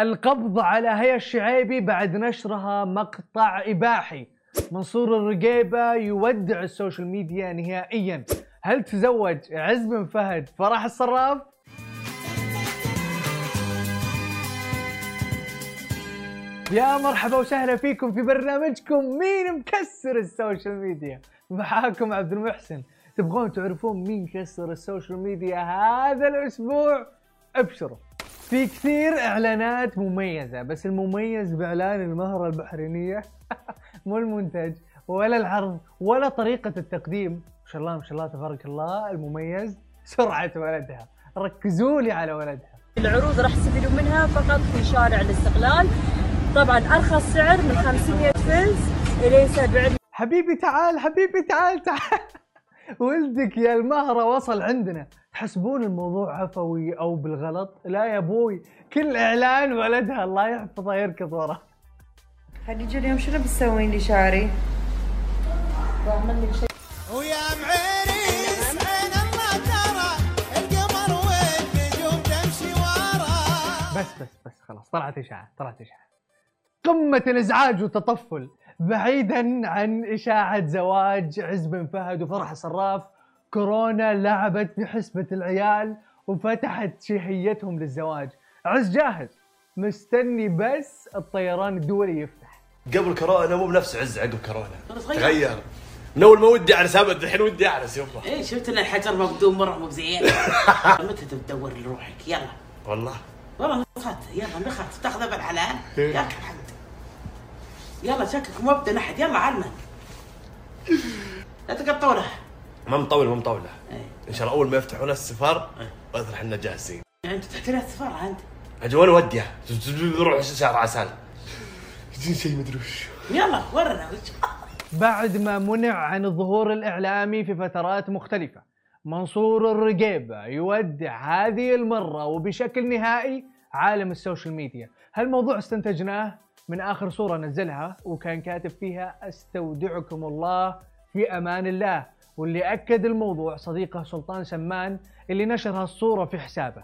القبض على هيا الشعيبي بعد نشرها مقطع إباحي. منصور الرقيبة يودع ال social media نهائيا. هل تزوج عز بن فهد فرح الصراف؟ يا مرحبا وسهلا فيكم في برنامجكم مين مكسر ال social media؟ معاكم عبد المحسن. تبغون تعرفون مين كسر ال social media هذا الأسبوع؟ ابشروا. في كثير إعلانات مميزة بس المميز بإعلان المهرة البحرينية مو المنتج ولا العرض ولا طريقة التقديم. ما شاء الله ما شاء الله تبارك الله المميز سرعة ولدها. ركزوا لي على ولدها. العروض راح تستفيدون منها فقط في شارع الاستقلال. طبعا أرخص سعر من 500 فلس إلى 70 حبيبي تعال حبيبي تعال تعال. ولدك يا المهرة وصل عندنا. تحسبون الموضوع عفوي أو بالغلط؟ لا يا أبوي كل إعلان ولدها الله يحفظه يركض وراه. خديجة اليوم شنو بتسوين لي شعري؟ ويا عين الله ترى القمر والنجوم تمشي وراه بس بس بس خلاص طلعت إشاعة طلعت إشاعة. قمة الإزعاج والتطفل بعيدا عن إشاعة زواج عز بن فهد وفرح صراف كورونا لعبت بحسبة العيال وفتحت شهيتهم للزواج. عز جاهز مستني بس الطيران الدولي يفتح. قبل كورونا مو بنفس عز عقب كورونا. تغير. من اول ما ودي اعرس ابد الحين ودي اعرس يبا إيه شفت إن الحجر مقدوم مرة مو بزين. متى تدور لروحك؟ يلا. والله. والله نخات يلا نخات تاخذ بالحلال ياك الحمد. يلا شكلك مبدا أحد. يلا علنا لا تقطونه. ما مطول ما مطوله إيه. إن شاء الله أول ما يفتحون السفر واذر إحنا جاهزين يعني أنت تحتاج السفاره انت وين اوديه؟ نروح شهر عسل. شيء مدري وش. يلا ورنا. وش بعد ما منع عن الظهور الإعلامي في فترات مختلفة منصور الرقيبة يودع هذه المرة وبشكل نهائي عالم ال social media. هالموضوع استنتجناه؟ من آخر صورة نزلها وكان كاتب فيها أستودعكم الله في أمان الله. واللي أكد الموضوع صديقه سلطان سمان اللي نشر هالصورة في حسابه.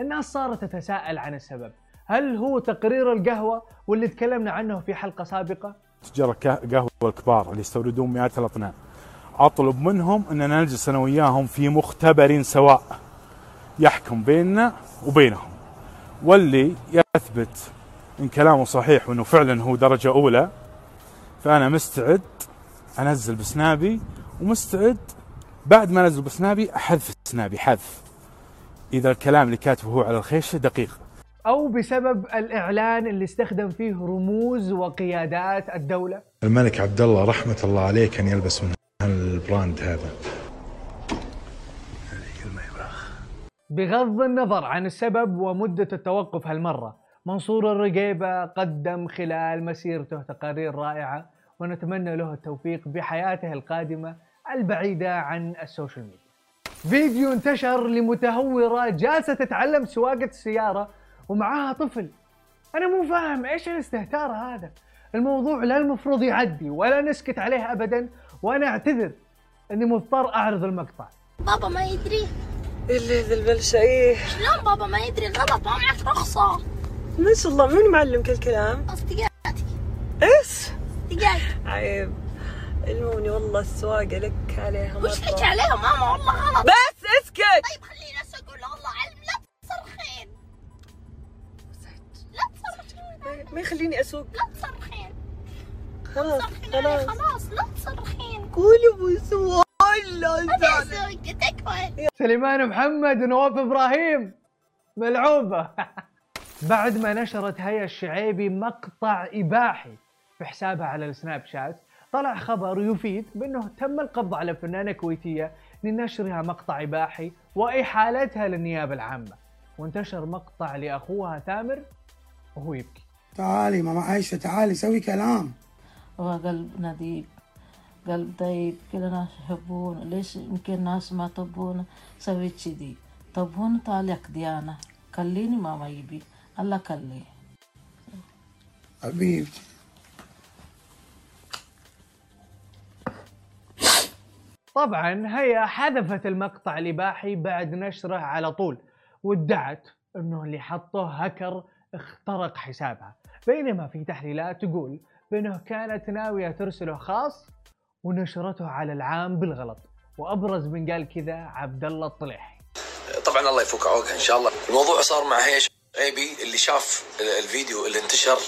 الناس صارت تتساءل عن السبب. هل هو تقرير القهوة واللي تكلمنا عنه في حلقة سابقة؟ تجار الك- قهوة الكبار اللي يستوردون مئات الأطنان. أطلب منهم أننا نجلس أنا وياهم في مختبر سواء يحكم بيننا وبينهم. واللي يثبت إن كلامه صحيح وأنه فعلا هو درجة أولى فأنا مستعد أنزل بسنابي ومستعد بعد ما أنزل بسنابي أحذف سنابي حذف. إذا الكلام اللي كاتبه هو على الخيشة دقيق. أو بسبب الإعلان اللي استخدم فيه رموز وقيادات الدولة. الملك عبد الله رحمة الله عليه كان يلبس من هال brand هذا. بغض النظر عن السبب ومدة التوقف هالمرة منصور الرقيبة قدم خلال مسيرته تقارير رائعة ونتمنى له التوفيق بحياته القادمة البعيدة عن ال social media. فيديو انتشر لمتهورة جالسة تتعلم سواقة السيارة ومعاها طفل. أنا مو فاهم إيش الاستهتار هذا. الموضوع لا المفروض يعدي ولا نسكت عليه أبدا وأنا أعتذر أني مضطر أعرض المقطع. بابا ما يدري. اللي ذا البلشة إيه. شلون بابا ما يدري؟ غلط ما معك رخصة. ما شاء الله من معلمك الكلام؟ أصدقائي. إيش؟ عيب. علموني والله السواقة لك عليها وش مرة. لك عليهم ماما؟ والله غلط. بس اسكت. طيب خليني بس أقول والله علم لا تصرخين. لا تصرخين. ما يخليني أسوق. لا تصرخين. خلاص تصرخين علي خلاص. خلاص لا تصرخين. قولي أبو. اسوق تكفى سليمان محمد ونواف إبراهيم. ملعوبة. بعد ما نشرت هيا الشعيبي مقطع إباحي في حسابها على السناب شات طلع خبر يفيد بأنه تم القبض على فنانة كويتية لنشرها مقطع اباحي وإحالتها للنيابة العامة. وانتشر مقطع لأخوها ثامر وهو يبكي. تعالي ماما عايشة تعالي سوي كلام. هو قلب نظيف قلب طيب كل الناس يحبونه ليش يمكن ناس ما طبونه سويت كذي. طبونه طالعك ديانة كليني ماما يبي. الله كلي حبيبتي. طبعا هي حذفت المقطع الاباحي بعد نشره على طول وادعت إنه اللي حطه هكر اخترق حسابها. بينما في تحليلات تقول بأنه كانت ناوية ترسله خاص ونشرته على العام بالغلط وأبرز من قال كذا عبد الله الطليحي. طبعا الله يفك عوقها إن شاء الله. الموضوع صار مع هيش ايبي اللي شاف ال- الفيديو اللي انتشر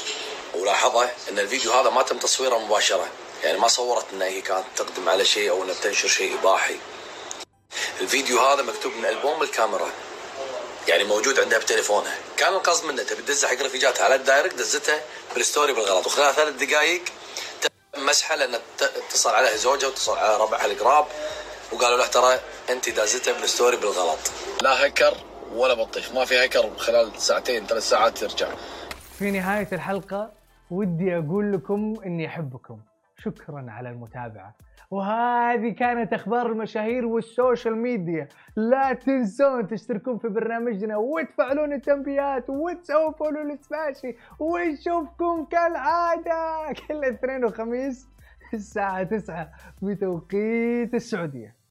ولاحظه إن الفيديو هذا ما تم تصويره مباشرة. يعني ما صورت ان هي كانت تقدم على شيء أو إنها بتنشر شيء إباحي. الفيديو هذا مكتوب من ألبوم الكاميرا. يعني موجود عندها بتليفونها. كان القصد منها تبي تدزها حق رفيجاتها. على ال direct دزتها بال story بالغلط. وخلال ثلاث دقائق تم مسحها لأن اتصل عليها زوجها واتصل على ربعها القراب. وقالوا له ترى أنت دازتها بال story بالغلط. لا هكر ولا بطيخ. ما في هكر خلال ساعتين ثلاث ساعات ترجع. في نهاية الحلقة ودي أقول لكم إني أحبكم. شكرا على المتابعة. وهذه كانت أخبار المشاهير وال social media. لا تنسون تشتركون في برنامجنا وتفعلون التنبيهات وتسووا follow لسباشي ونشوفكم كالعادة كل اثنين وخميس الساعة 9 بتوقيت السعودية.